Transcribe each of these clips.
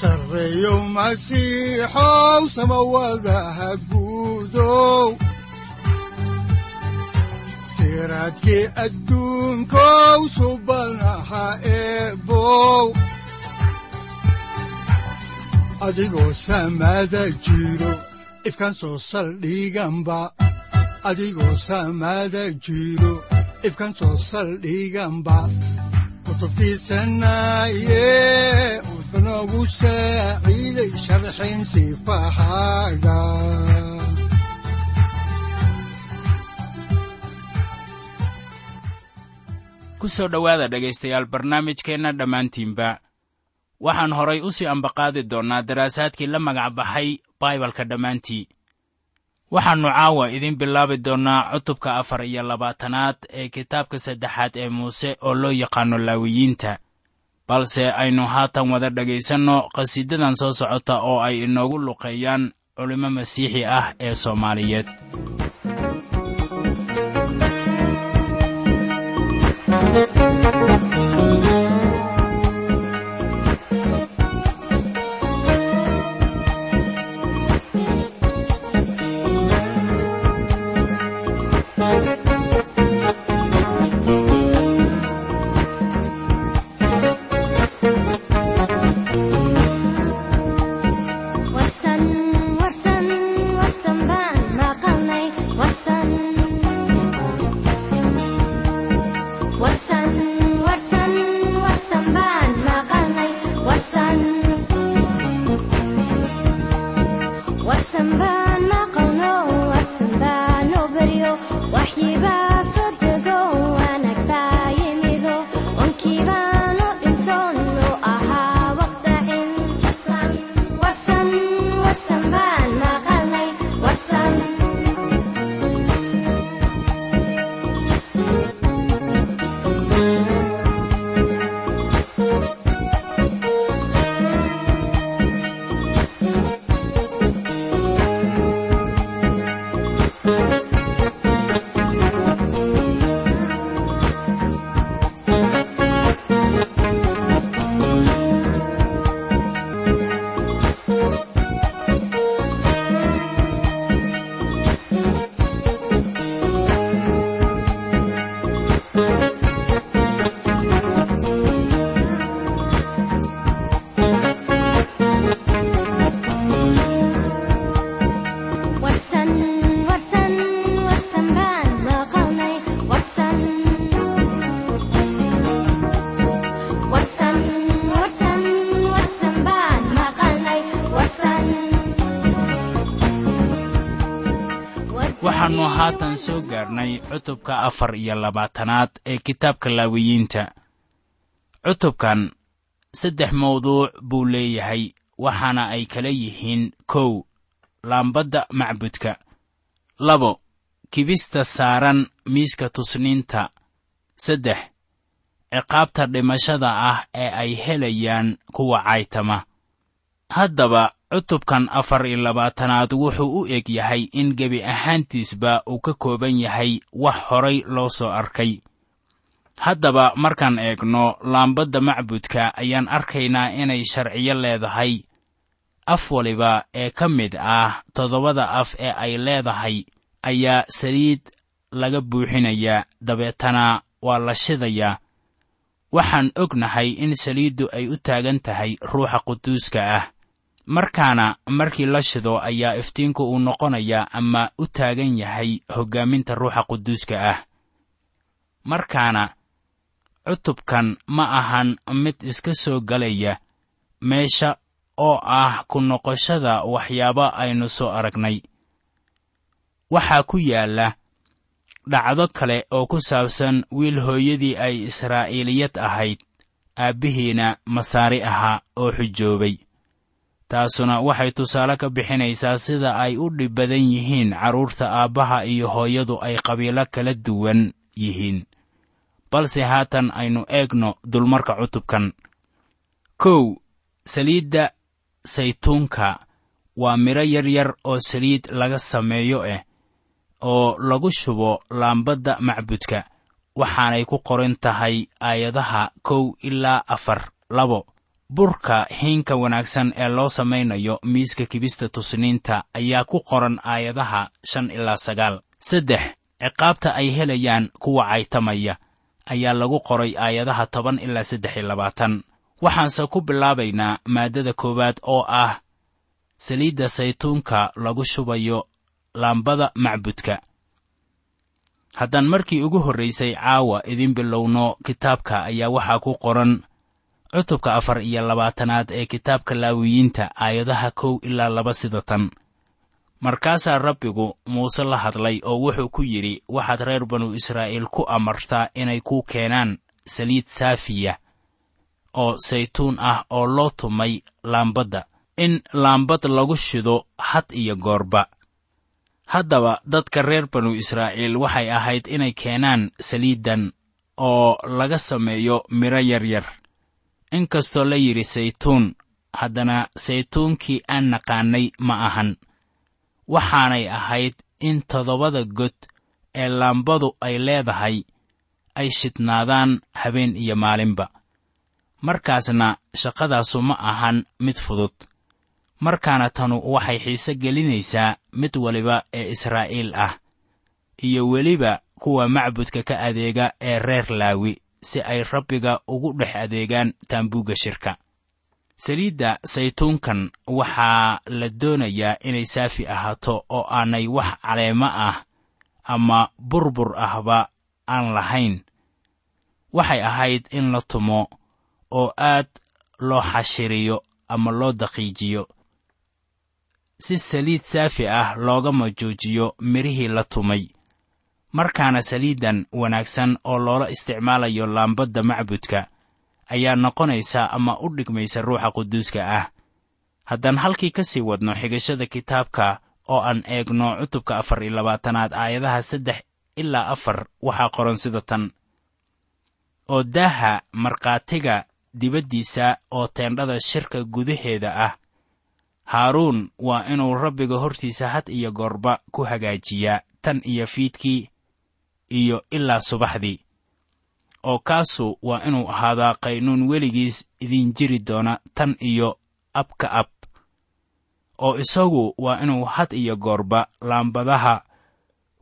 sareyow masiixow samawadaha guudow siraadkii adduunkow subanaha eebow adigoo samada jiro ifkaan soo saldhiganba adigoo kutubtiisanaye sifahaaga ku soo dhowaada dhegaystayaal barnaamijkeenna dhammaantiinba. Waxaan horay u sii ambaqaadi doonnaa daraasaadkii la magac baxay baibalka dhammaantii. Waxaannu caawa idiin bilaabi doonnaa cutubka afar iyo labaatanaad ee kitaabka saddexaad ee muuse oo loo yaqaanno laawiyiinta balse aynu haatan wada dhegaysanno qhasiidadan soo socota oo ay inoogu luqeeyaan culimmo masiixi ah ee soomaaliyeed soo gaarnay cutubka afar iyo labaatanaad ee kitaabka laawiyiinta. Cutubkan saddex mawduuc buu leeyahay waxaana ay kala yihiin kow laambadda macbudka. Labo kibista saaran miiska tusniinta. Saddex ciqaabta dhimashada ah ee ay helayaan kuwa caytama. Haddaba cutubkan afar iyo labaatanaad wuxuu u eg yahay in gebi ahaantiisba uu ka kooban yahay wax horay loo soo arkay. Haddaba markaan eegno laambadda macbudka ayaan arkaynaa inay sharciyo leedahay. Af waliba ee ka mid ah toddobada af ee ay leedahay ayaa saliid laga buuxinayaa dabeetana waa la shidayaa waxaan ognahay in saliiddu ay u taagan tahay ruuxa quduuska ah markaana markii la shido ayaa iftiinku uu noqonayaa ama u taagan yahay hoggaaminta ruuxa quduuska ah. Markaana cutubkan ma ahan mid iska soo galaya meesha oo ah ku noqoshada waxyaabo aynu soo aragnay. Waxaa ku yaalla dhacdo kale oo ku saabsan wiil hooyadii ay israa'iiliyad ahayd aabbihiina masaari ahaa oo xujoobay taasuna waxay tusaale ka bixinaysaa sida ay u dhib badan yihiin carruurta aabbaha iyo hooyadu ay qabiilo kala duwan yihiin. Balse haatan aynu eegno dulmarka cutubkan. Kow saliidda saytuunka waa midho yaryar oo saliid laga sameeyo ah oo lagu shubo laambadda macbudka waxaanay ku qoran tahay aayadaha kow ilaa afar labo burka hiinka wanaagsan ee loo samaynayo miiska kibista tusniinta ayaa ku qoran aayadaha shan ilaa sagaal. Saddex ciqaabta ay helayaan kuwa caytamaya ayaa lagu qoray aayadaha toban ilaa saddex iyo labaatan. Waxaanse ku bilaabaynaa maaddada koowaad oo ah saliidda saytuunka lagu shubayo laambada macbudka. Haddaan markii ugu horraysay caawa idin bilowno kitaabka ayaa waxaa ku qoran cutubka afar iyo labaatanaad ee kitaabka laawiyiinta aayadaha kow ilaa laba sida tan. Markaasaa rabbigu muuse la hadlay oo wuxuu ku yidhi waxaad reer banu israa'iil ku amartaa inay ku keenaan saliid saafiya oo saytuun ah oo loo tumay laambadda. In laambad lagu shido had iyo goorba. Haddaba dadka reer banu israa'iil waxay ahayd inay keenaan saliiddan oo laga sameeyo midho inkastoo la yidhi saytuun haddana saytuunkii aan naqaannay ma ahan. Waxaanay ahayd in toddobada god ee laambadu ay leedahay ay shidnaadaan habeen iyo maalinba. Markaasna shaqadaasu ma ahan mid fudud. Markaana tanu waxay xiise gelinaysaa mid waliba ee israa'iil ah iyo weliba kuwa macbudka ka adeega ee reer laawi si ay rabbiga ugu dhex adeegaan taambuugga shirka. Saliidda saytuunkan waxaa la doonayaa inay saafi ahaato oo aanay wax caleemo ah ama burbur ahba aan lahayn. Waxay ahayd in la tumo oo aad loo xashiriyo ama loo daqiijiyo. Si saliid saafi ah loogama joojiyo midhihii la tumay markaana saliiddan wanaagsan oo loola isticmaalayo laambadda macbudka ayaa noqonaysa ama u dhigmaysa ruuxa quduuska ah. Haddaan halkii ka sii wadno xigashada kitaabka oo aan eegno cutubka afar iyo labaatanaad aayadaha saddex ilaa afar waxaa qoran sida tan. Oo daaha markhaatiga dibaddiisa oo teendhada shirka gudaheeda ah. Haaruun waa inuu rabbiga hortiisa had iyo goorba ku hagaajiyaa tan iyo fiidkii iyo ilaa subaxdii. Oo kaasu waa inuu ahaadaa qaynuun weligiis idiin jiri doona tan iyo ab ka ab. Oo isagu waa inuu had iyo goorba laambadaha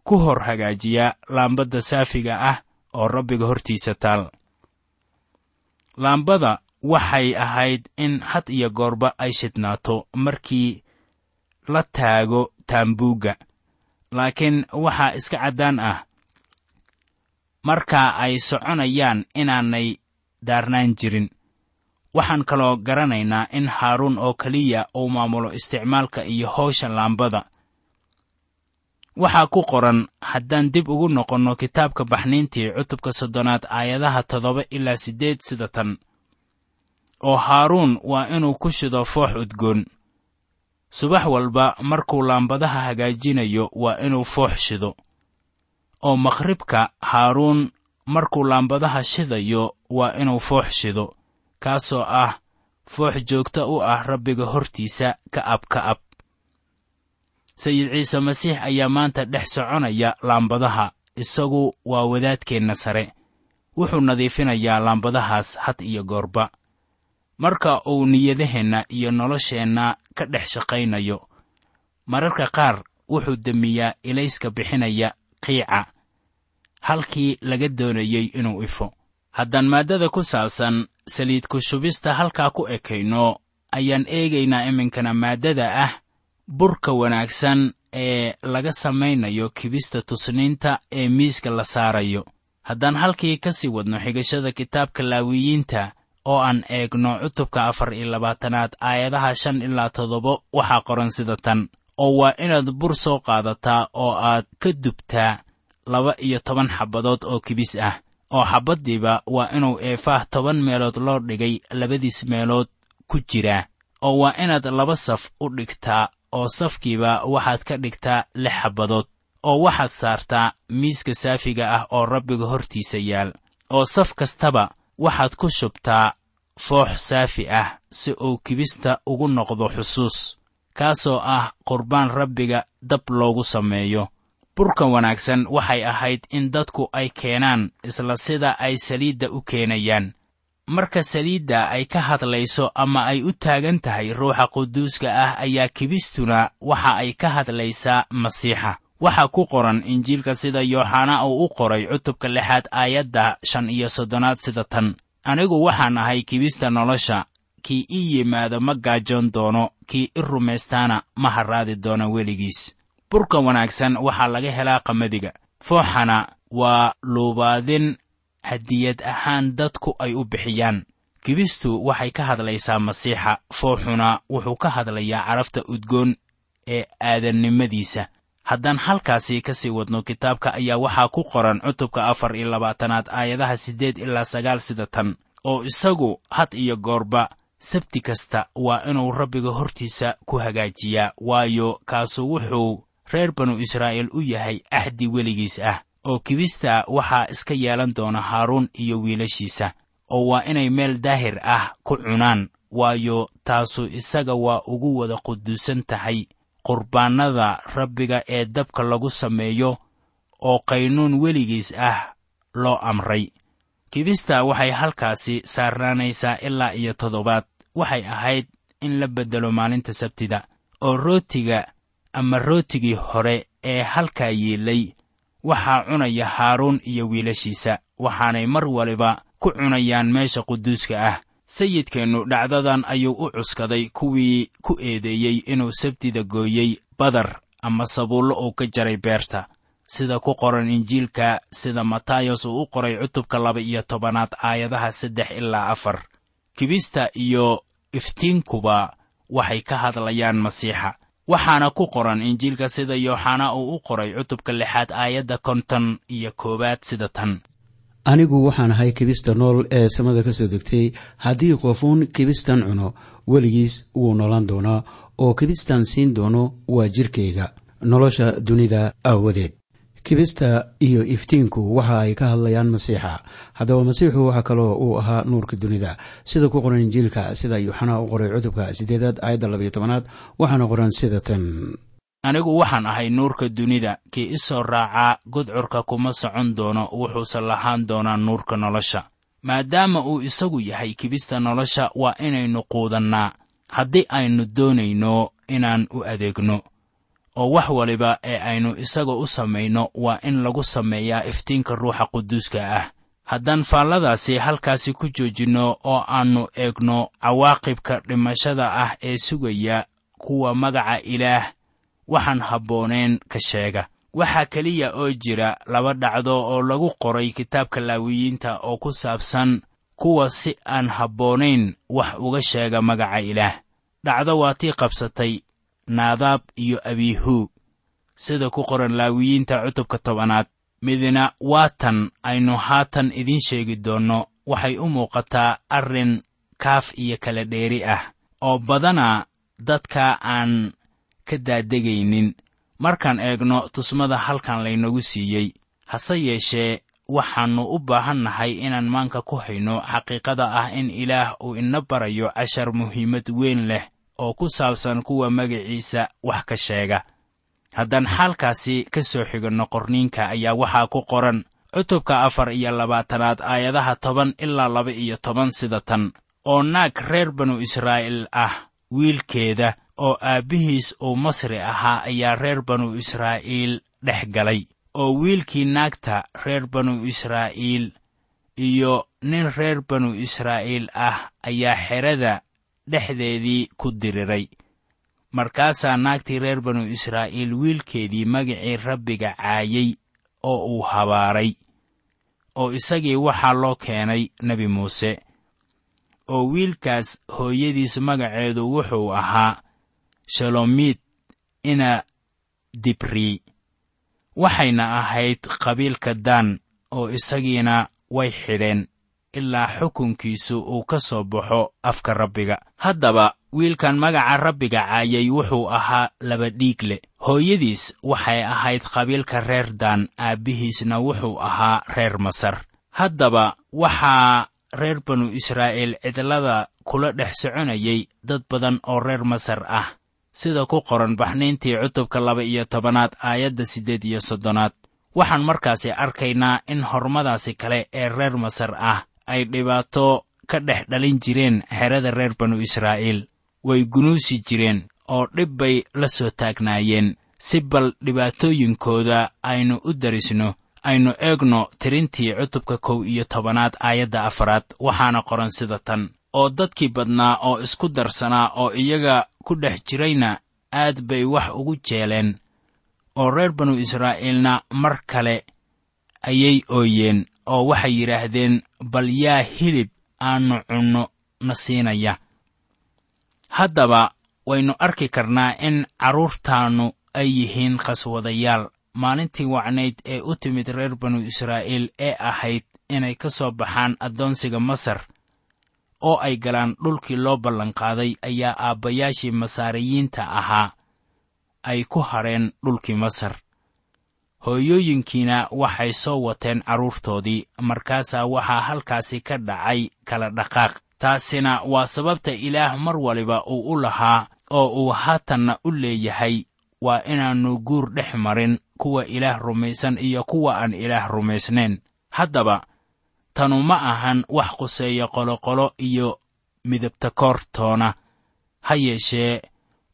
ku hor hagaajiyaa laambadda saafiga ah oo rabbiga hortiisa taal. Laambada waxay ahayd in had iyo goorba ay shidnaato markii la taago taambuugga laakiin waxaa iska caddaan ah marka ay soconayaan inaanay daarnaan jirin. Waxaan kaloo garanaynaa in haaruun oo keliya uu maamulo isticmaalka iyo howsha laambada. Waxaa ku qoran haddaan dib ugu noqonno kitaabka baxniintii cutubka soddonaad aayadaha toddoba ilaa siddeed sida tan oo haaruun waa inuu ku shido foox udgoon. Subax walba markuu laambadaha hagaajinayo waa inuu foox shido oo maqhribka haaruun markuu laambadaha shidayo waa inuu foox shido kaasoo ah foox joogto u ah rabbiga hortiisa ka ab ka ab sayid ciise masiix ayaa maanta dhex soconaya laambadaha isagu waa wadaadkeenna sare. Wuxuu nadiifinayaa laambadahaas had iyo goorba. Marka uu niyadaheenna iyo nolosheenna ka dhex shaqaynayo mararka qaar wuxuu demiyaa ilayska bixinaya qiica halkii laga doonayey inuu ifo. Haddaan maaddada ku saabsan saliid ku shubista halkaa ku ekayno ayaan eegaynaa iminkana maaddada ah burka wanaagsan ee laga samaynayo kibista tusniinta ee miiska la saarayo. Haddaan halkii ka sii wadno xigashada kitaabka laawiyiinta oo aan eegno cutubka afar iyo labaatanaad aayadaha shan ilaa toddoba waxaa qoran sida tan oo waa inaad bur soo qaadataa oo aad ka dubtaa laba iyo toban xabbadood oo kibis ah oo xabbaddiiba waa inuu eefaah toban meelood loo dhigay labadiis meelood ku jiraa oo waa inaad laba saf u dhigtaa oo safkiiba waxaad ka dhigtaa lix xabbadood oo waxaad saartaa miiska saafiga ah oo rabbiga hortiisa yaal oo saf kastaba waxaad ku shubtaa foox saafi ah si uu kibista ugu noqdo xusuus kaasoo ah qurbaan rabbiga dab loogu sameeyo. Burka wanaagsan waxay ahayd in dadku ay keenaan isla sida ay saliidda u keenayaan. Marka saliidda ay ka hadlayso ama ay u taagan tahay ruuxa quduuska ah ayaa kibistuna waxa ay ka hadlaysaa masiixa. Waxaa ku qoran injiilka sida yooxana uu u qoray cutubka lixaad aayadda shan iyo soddonaad sida tan. Anigu waxaan ahay kibista nolosha kii ii yimaado ma gaajoon doono kii i rumaystaana ma harraadi doono weligiis. Burka wanaagsan waxaa laga helaa qamadiga. Fooxana waa luubaadin hadiyad ahaan dadku ay u bixiyaan. Kibistu waxay ka hadlaysaa masiixa fooxuna wuxuu ka hadlayaa carafta udgoon ee aadannimadiisa. Haddaan halkaasi ka sii wadno kitaabka ayaa waxaa ku qoran cutubka afar iyo labaatanaad aayadaha siddeed ilaa sagaal sida tan oo isagu had iyo goorba sabti kasta waa inuu rabbiga hortiisa ku hagaajiyaa waayo kaasu wuxuu reer banu israa'iil u yahay axdi weligiis ah oo kibista waxaa iska yeelan doona haaruun iyo wiilashiisa oo waa inay meel daahir ah ku cunaan waayo taasu isaga waa ugu wada quduusan tahay qurbaannada rabbiga ee dabka lagu sameeyo oo qaynuun weligiis ah loo amray kibista waxay halkaasi saarnaanaysaa ilaa iyo toddobaad. Waxay ahayd in la beddelo maalinta sabtida oo rootiga ama rootigii hore ee halkaa yiilay. Waxaa cunaya haaruun iyo wiilashiisa waxaanay mar waliba ku cunayaan meesha quduuska ah. Sayidkeennu dhacdadan ayuu u cuskaday kuwii ku eedeeyey inuu sabtida gooyey badar ama sabuullo uu ka jaray beerta sida ku qoran injiilka sida matayos uu u qoray cutubka laba iyo tobanaad aayadaha saddex ilaa afar. Kibista iyo iftiinkuba waxay ka hadlayaan masiixa. Waxaana ku qoran injiilka sida yooxana uu u qoray cutubka lixaad aayadda konton iyo koowaad sida tan. Anigu waxaan ahay kibista nool ee samada ka soo degtay. Haddii qofuun kibistan cuno weligiis wuu noolaan doonaa. Oo kibistan siin doono waa jirkayga. Nolosha dunida aawadeed kibista iyo iftiinku waxa ay ka hadlayaan masiixa. Haddaba masiixu waxaa kaloo uu ahaa nuurka dunida. Sida ku qoran injiilka sida yuuxana u qoray cutubka siddeedaad aayadda labayo tobanaad waxaana qoran sida tan. Anigu waxaan ahay nuurka dunida kii i soo raacaa gudcurka kuma socon doono wuxuuse lahaan doonaa nuurka nolosha. Maadaama uu isagu yahay kibista nolosha waa inaynu quudannaa. Haddii aynu doonayno inaan u adeegno oo wax waliba ee aynu isaga u samayno waa in lagu sameeyaa iftiinka ruuxa quduuska ah. Haddaan faalladaasi halkaasi ku joojinno oo aannu eegno cawaaqibka dhimashada ah ee sugaya kuwa magaca ilaah waxaan habbooneen ka sheega. Waxaa keliya oo jira laba dhacdo oo lagu qoray kitaabka laawiyiinta oo ku saabsan kuwa si aan habboonayn wax uga sheega magaca ilaah. Dhacdo waa tii qabsatay naadaab iyo abiihu sida ku qoran laawiyiinta cutubka tobanaad. Midna waa tan aynu haatan idiin sheegi doonno. Waxay u muuqataa arrin kaaf iyo kala dheeri ah oo badana dadka aan ka daadegaynin. Markaan eegno tusmada halkan laynagu siiyey. Hase yeeshee waxaannu u baahan nahay inaan maanka ku hayno xaqiiqada ah in ilaah uu ina barayo cashar muhiimad weyn leh oo ku saabsan kuwa magaciisa wax ka sheega. Haddaan xaalkaasi ka soo xiganno qorniinka ayaa waxaa ku qoran cutubka afar iyo labaatanaad aayadaha toban ilaa laba iyo toban sida tan oo naag reer banu israa'iil ah wiilkeeda oo aabbihiis uu masri ahaa ayaa reer banu israa'iil dhex galay oo wiilkii naagta reer banu israa'iil iyo nin reer banu israa'iil ah ayaa xerada dhexdeedii ku diriray. Markaasaa naagtii reer banu israa'iil wiilkeedii magicii rabbiga caayay oo uu habaaray oo isagii waxaa loo keenay nebi muuse oo wiilkaas hooyadiis magaceedu wuxuu ahaa shalomiid ina dibri waxayna ahayd qabiilka daan oo isagiina way xidheen ilaa xukunkiisu uu ka soo baxo afka rabbiga. Haddaba wiilkan magaca rabbiga caayay wuxuu ahaa laba dhiigle. Hooyadiis waxay ahayd qabiilka reer daan aabbihiisna wuxuu ahaa reer masar. Haddaba waxaa reer banu israa'iil cidlada kula dhex soconayay dad badan oo reer masar ah. Sida ku qoran baxniintii cutubka laba iyo tobanaad aayadda siddeed iyo soddonaad. Waxaan markaasi arkaynaa in hormadaasi kale ee reer masar ah ay dhibaato ka dhex dhalin jireen xerada reer banu israa'iil. Way gunuusi jireen oo dhib bay la soo taagnaayeen. Si bal dhibaatooyinkooda aynu u darisno aynu eegno tirintii cutubka kow iyo tobanaad aayadda afaraad waxaana qoran sida tan. Oo dadkii badnaa oo isku darsanaa oo iyaga ku dhex jirayna aad bay wax ugu jeeleen. Oo reer banu israa'iilna mar kale ayay ooyeen oo waxay yidhaahdeen bal yaa hilib aannu cunno na siinaya. Haddaba waynu arki karnaa in carruurtaannu ay yihiin qaswadayaal. Maalintii wacnayd ee u timid reer banu israa'iil ee ahayd inay ka soo baxaan addoonsiga masar oo ay galaan dhulkii loo ballanqaaday ayaa aabbayaashii masaariyiinta ahaa ay ku hadheen dhulkii masar hooyooyinkiina waxay soo wateen carruurtoodii markaasaa waxaa halkaasi ka dhacay kala dhaqaaq. Taasina waa sababta ilaah mar waliba uu u lahaa oo uu haatanna u leeyahay waa inaannu guur dhex marin kuwa ilaah rumaysan iyo kuwa aan ilaah rumaysnayn. Haddaba tanu ma ahan wax quseeya qoloqolo iyo midabtakoortoona ha yeeshee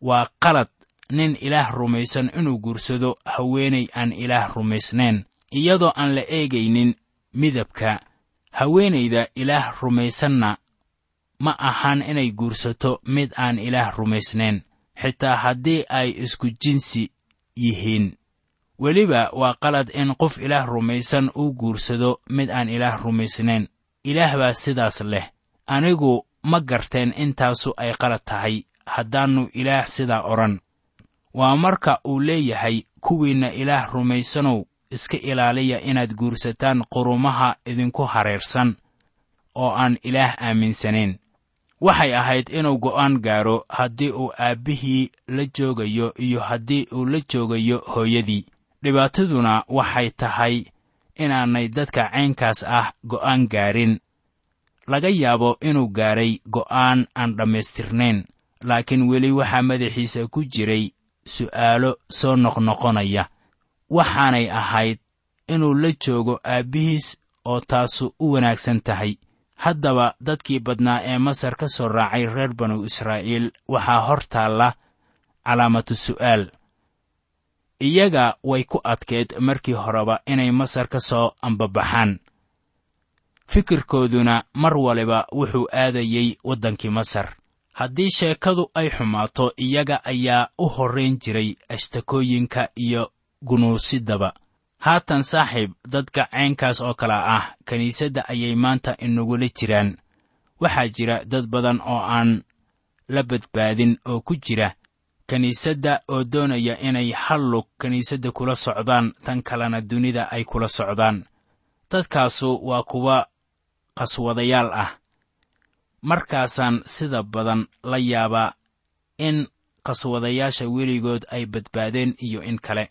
waa qalad nin ilaah rumaysan inuu guursado haweenay aan ilaah rumaysnayn. Iyadoo aan la eegaynin midabka haweenayda ilaah rumaysanna ma ahan inay guursato mid aan ilaah rumaysnayn. Xitaa haddii ay isku jinsi yihiin. Weliba waa qalad in qof ilaah rumaysan uu guursado mid aan ilaah rumaysnayn. Ilaah baa sidaas leh. Anigu ma garteen intaasu ay qalad tahay. Haddaannu ilaah sidaa odhan waa marka uu leeyahay kuwiinna ilaah rumaysanow iska ilaaliya inaad guursataan qurumaha idinku hareersan oo aan ilaah aaminsanayn. Waxay ahayd inuu go'aan gaaro haddii uu aabbihii la joogayo iyo haddii uu la joogayo hooyadii. Dhibaataduna waxay tahay inaanay dadka caynkaas ah go'aan gaarin. Laga yaabo inuu gaaray go'aan aan dhammaystirnayn laakiin weli waxaa madaxiisa ku jiray su'aalo soo noqnoqonaya. Waxaanay ahayd inuu la joogo aabbihiis oo taasu u wanaagsan tahay. Haddaba dadkii badnaa ee masar ka soo raacay reer banu israa'iil waxaa hor taalla calaamatu su'aal. Iyaga way ku adkeed markii horeba inay masar ka soo ambabaxaan. Fikirkooduna mar waliba wuxuu aadayey waddankii masar haddii sheekadu ay xumaato iyaga ayaa u horrayn jiray ashtakooyinka iyo gunuusidaba. Haatan saaxiib dadka caynkaas oo kale ah kiniisadda ayay maanta inagula jiraan. Waxaa jira dad badan oo aan la badbaadin oo ku jira kiniisadda oo doonaya inay hal lug kiniisadda kula socdaan tan kalena dunida ay kula socdaan. Dadkaasu waa kuwa qaswadayaal ah markaasaan sida badan la yaabaa in qaswadayaasha weligood ay badbaadeen iyo in kale.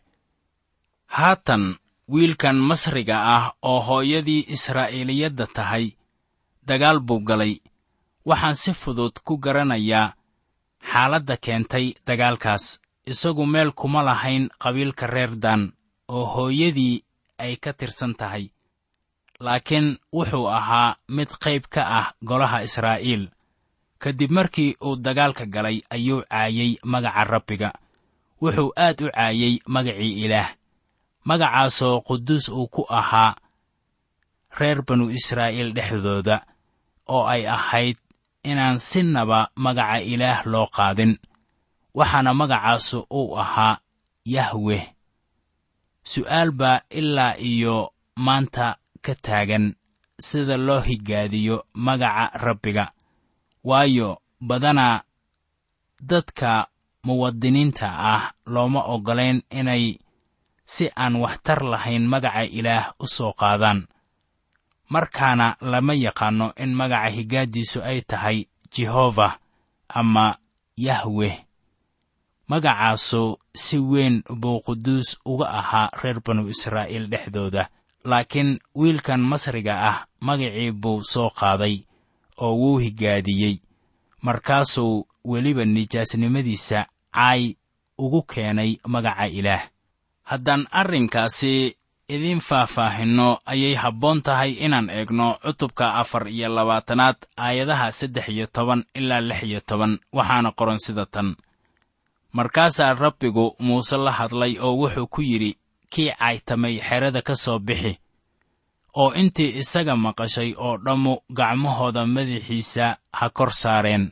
Haatan wiilkan masriga ah oo hooyadii israa'iiliyadda tahay dagaal buu galay. Waxaan si fudud ku garanayaa xaaladda keentay dagaalkaas isagu meel kuma lahayn qabiilka reer dan oo hooyadii ay ka tirsan tahay laakiin wuxuu ahaa mid qayb ka ah golaha israa'iil. Kadib markii uu dagaalka galay ayuu caayay magaca rabbiga. Wuxuu aad u caayay magacii ilaah. Magacaasoo quduus uu ku ahaa reer banu israa'iil dhexdooda oo ay ahayd inaan sinaba magaca ilaah loo qaadin. Waxaana magacaasu uu ahaa yahweh. Su'aal baa ilaa iyo maanta ka taagan sida loo higaadiyo magaca rabbiga. Waayo badanaa dadka muwadiniinta ah looma oggolayn inay si aan waxtar lahayn magaca ilaah u soo qaadaan. Markaana lama yaqaanno in magaca higaaddiisu ay tahay jehova ama yahweh. Magacaasu si weyn buu quduus uga ahaa reer banu israa'iil dhexdooda laakiin wiilkan masriga ah magacii buu soo qaaday oo wuu higaadiyey. Markaasuu weliba nijaasnimadiisa caay ugu keenay magaca ilaah. Haddaan arrinkaasi idiin faahfaahinno ayay habboon tahay inaan eegno cutubka afar iyo labaatanaad aayadaha saddex iyo toban ilaa lix iyo toban. Waxaana qoran sida tan. Markaasaa rabbigu muuse la hadlay oo wuxuu ku yidhi kii caytamay xerada ka soo bixi oo intii isaga maqashay oo dhammu gacmahooda madaxiisa ha kor saareen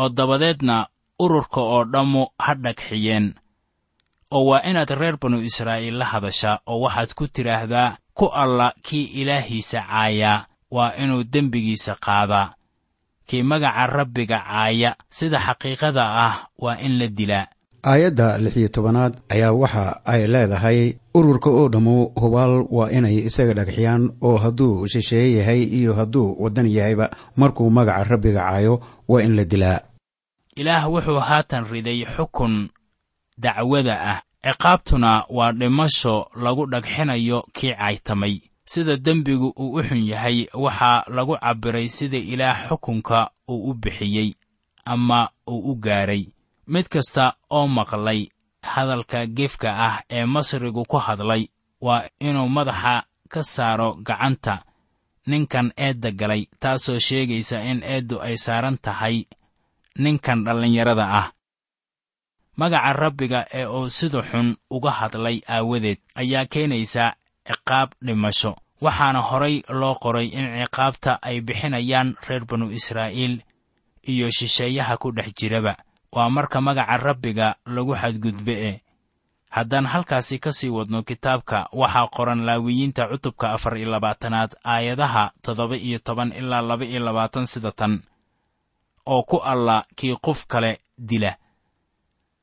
oo dabadeedna ururka oo dhammu ha dhagxiyeen oo waa inaad reer banu israa'iil la hadashaa oo waxaad ku tidhaahdaa ku alla kii ilaahiisa caayaa waa inuu dembigiisa qaadaa kii magaca rabbiga caaya sida xaqiiqada ah waa in la dilaa aayadda lix iyo tobanaad ayaa waxa ay leedahay ururka oo dhammu hubaal waa inay isaga dhagxiyaan oo hadduu shisheeye yahay iyo hadduu waddan yahayba. Markuu magaca rabbiga caayo waa in la dilaa. Ilaah wuxuu haatan riday xukun dacwada ah. Ciqaabtuna waa dhimasho lagu dhagxinayo kii caytamay. Sida dembigu uu u xun yahay waxaa lagu cabbiray sida ilaah xukunka uu u bixiyey ama uu u gaaray mid kasta oo maqlay hadalka gefka ah ee masrigu ku hadlay waa inuu madaxa ka saaro gacanta ninkan eedda galay taasoo sheegaysa in eeddu ay saaran tahay ninkan dhallinyarada ah. Magaca rabbiga ee uu sida xun uga hadlay aawadeed ayaa keenaysa ciqaab dhimasho waxaana horay loo qoray in ciqaabta ay bixinayaan reer banu israa'iil iyo shisheeyaha ku dhex jiraba waa marka magaca rabbiga lagu xadgudbe e haddaan halkaasi ka sii wadno kitaabka waxaa qoran laawiyiinta cutubka afar iyo labaatanaad aayadaha toddoba iyo toban ilaa laba iyo labaatan sida tan oo ku alla kii qof kale dila.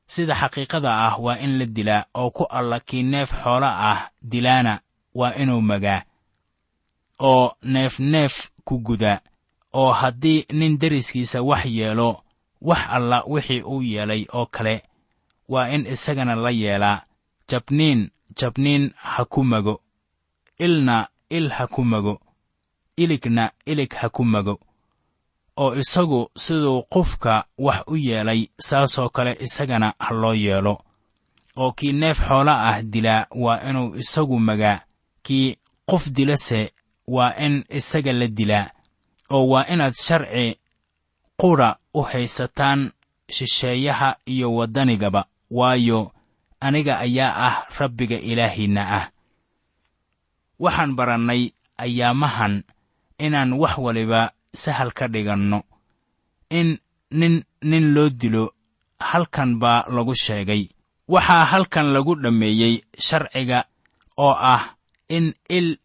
Sida xaqiiqada ah waa in la dilaa oo ku alla kii neef xoolo ah dilaana waa inuu magaa. Oo neef neef ku gudaa oo haddii nin deriskiisa wax yeelo wax alla wixii uu yeelay oo kale. Waa in isagana la yeelaa jabniin jabniin ha ku mago. Ilna il ha ku mago. Iligna ilig ha ku mago. Oo isagu siduu qofka wax u yeelay saasoo kale isagana ha loo yeelo. Oo kii neef xoola ah dilaa waa inuu isagu magaa kii qof dilase waa in isaga la dilaa oo waa inaad sharci qudha u haysataan shisheeyaha iyo waddanigaba waayo aniga ayaa ah rabbiga ilaahiinna ah. Waxaan barannay ayaamahan inaan wax waliba sahal ka dhiganno in nin nin loo dilo halkan baa lagu sheegay. Waxaa halkan lagu dhammeeyey sharciga oo ah in il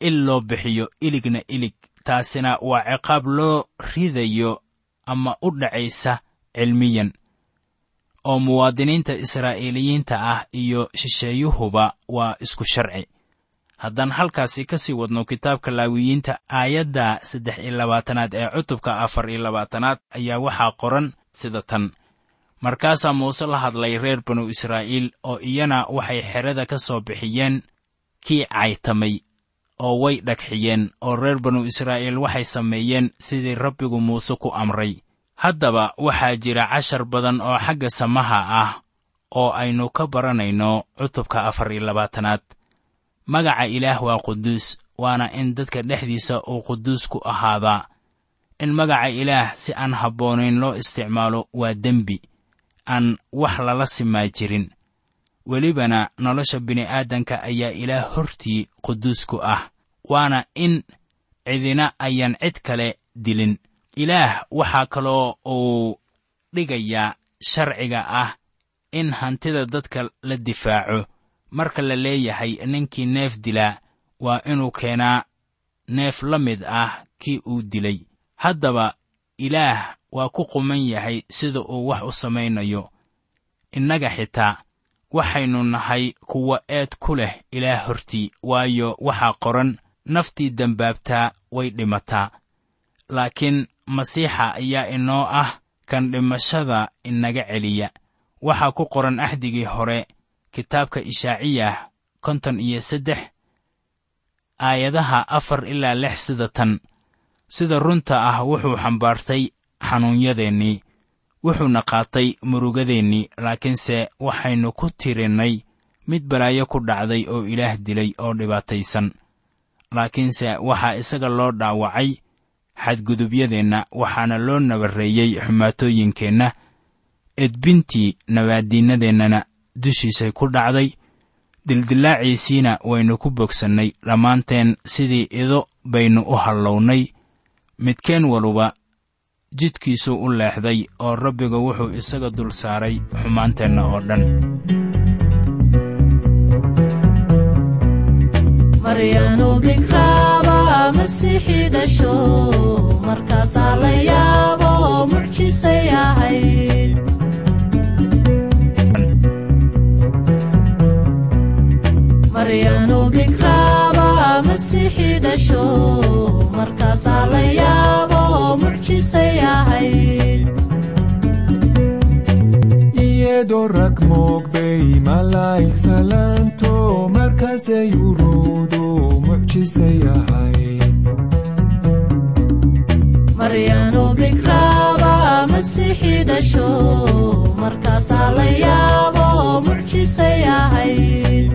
il loo bixiyo iligna ilig taasina waa ciqaab loo ridayo ama u dhacaysa cilmiyan oo muwaadiniinta israa'iiliyiinta ah iyo shisheeyuhuba waa isku sharci. Haddaan halkaasi ka sii wadno kitaabka laawiyiinta aayadda saddex iyo labaatanaad ee cutubka afar iyo labaatanaad ayaa waxaa qoran sida tan. Markaasaa muuse la hadlay reer banu israa'iil oo iyana waxay xerada ka soo bixiyeen kii caytamay oo way dhagxiyeen oo reer banu israa'iil waxay sameeyeen sidii rabbigu muuse ku amray. Haddaba waxaa jira cashar badan oo xagga samaha ah oo aynu ka baranayno cutubka afar iyo labaatanaad. Magaca ilaah waa quduus waana in dadka dhexdiisa uu quduus ku ahaadaa in magaca ilaah si aan habboonayn loo isticmaalo waa dembi aan wax lala simaa jirin welibana nolosha bini'aadanka ayaa ilaah hortii quduus ku ah waana in cidina ayaan cid kale dilin. Ilaah waxaa kaloo uu dhigayaa sharciga ah in hantida dadka la difaaco. Marka la leeyahay ninkii neef dilaa waa inuu keenaa neef la mid ah kii uu dilay. Haddaba ilaah waa ku quman yahay sida uu wax u samaynayo innaga xitaa waxaynu nahay kuwa eed ku leh ilaah hortii waayo waxaa qoran naftii dembaabtaa way dhimataa. Laakiin masiixa ayaa inoo ah kan dhimashada inaga celiya. Waxaa ku qoran axdigii hore kitaabka ishaaciyah konton iyo saddex aayadaha afar ilaa lix sida tan sida runta ah wuxuu xambaartay xanuunyadeennii wuxuuna qaatay murugadeennii laakiinse waxaynu ku tirinnay mid balaayo ku dhacday oo ilaah dilay oo dhibaataysan. Laakiinse waxaa isaga loo dhaawacay xadgudubyadeenna waxaana loo nabarreeyey xumaatooyinkeenna. Edbintii nabaaddiinnadeennana dushiisay ku dhacday. Dildillaaciisiina waynu ku bogsannay dhammaanteen sidii ido baynu u hallownay. Midkeen waluba jidkiisuu u leexday oo rabbiga wuxuu isaga dul saaray xumaanteenna oo dhan masiixii dhasho markaasaa la yaabo mucjisay ahayd iyadoo rag moogbay malaa'ig salaanto markaasay uruudu mucjisay ahayd maryanu bikraaba masiixii dhasho markaasaa la yaabo mucjisay ahayd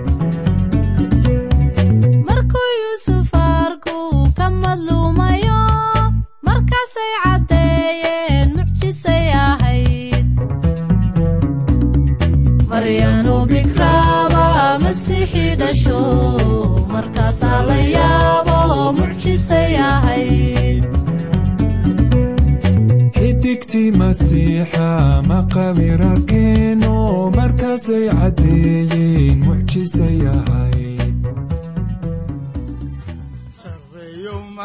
xidigtii masiixa maqabir arkeeno markaasay caddeeyeen mucjisay ahayd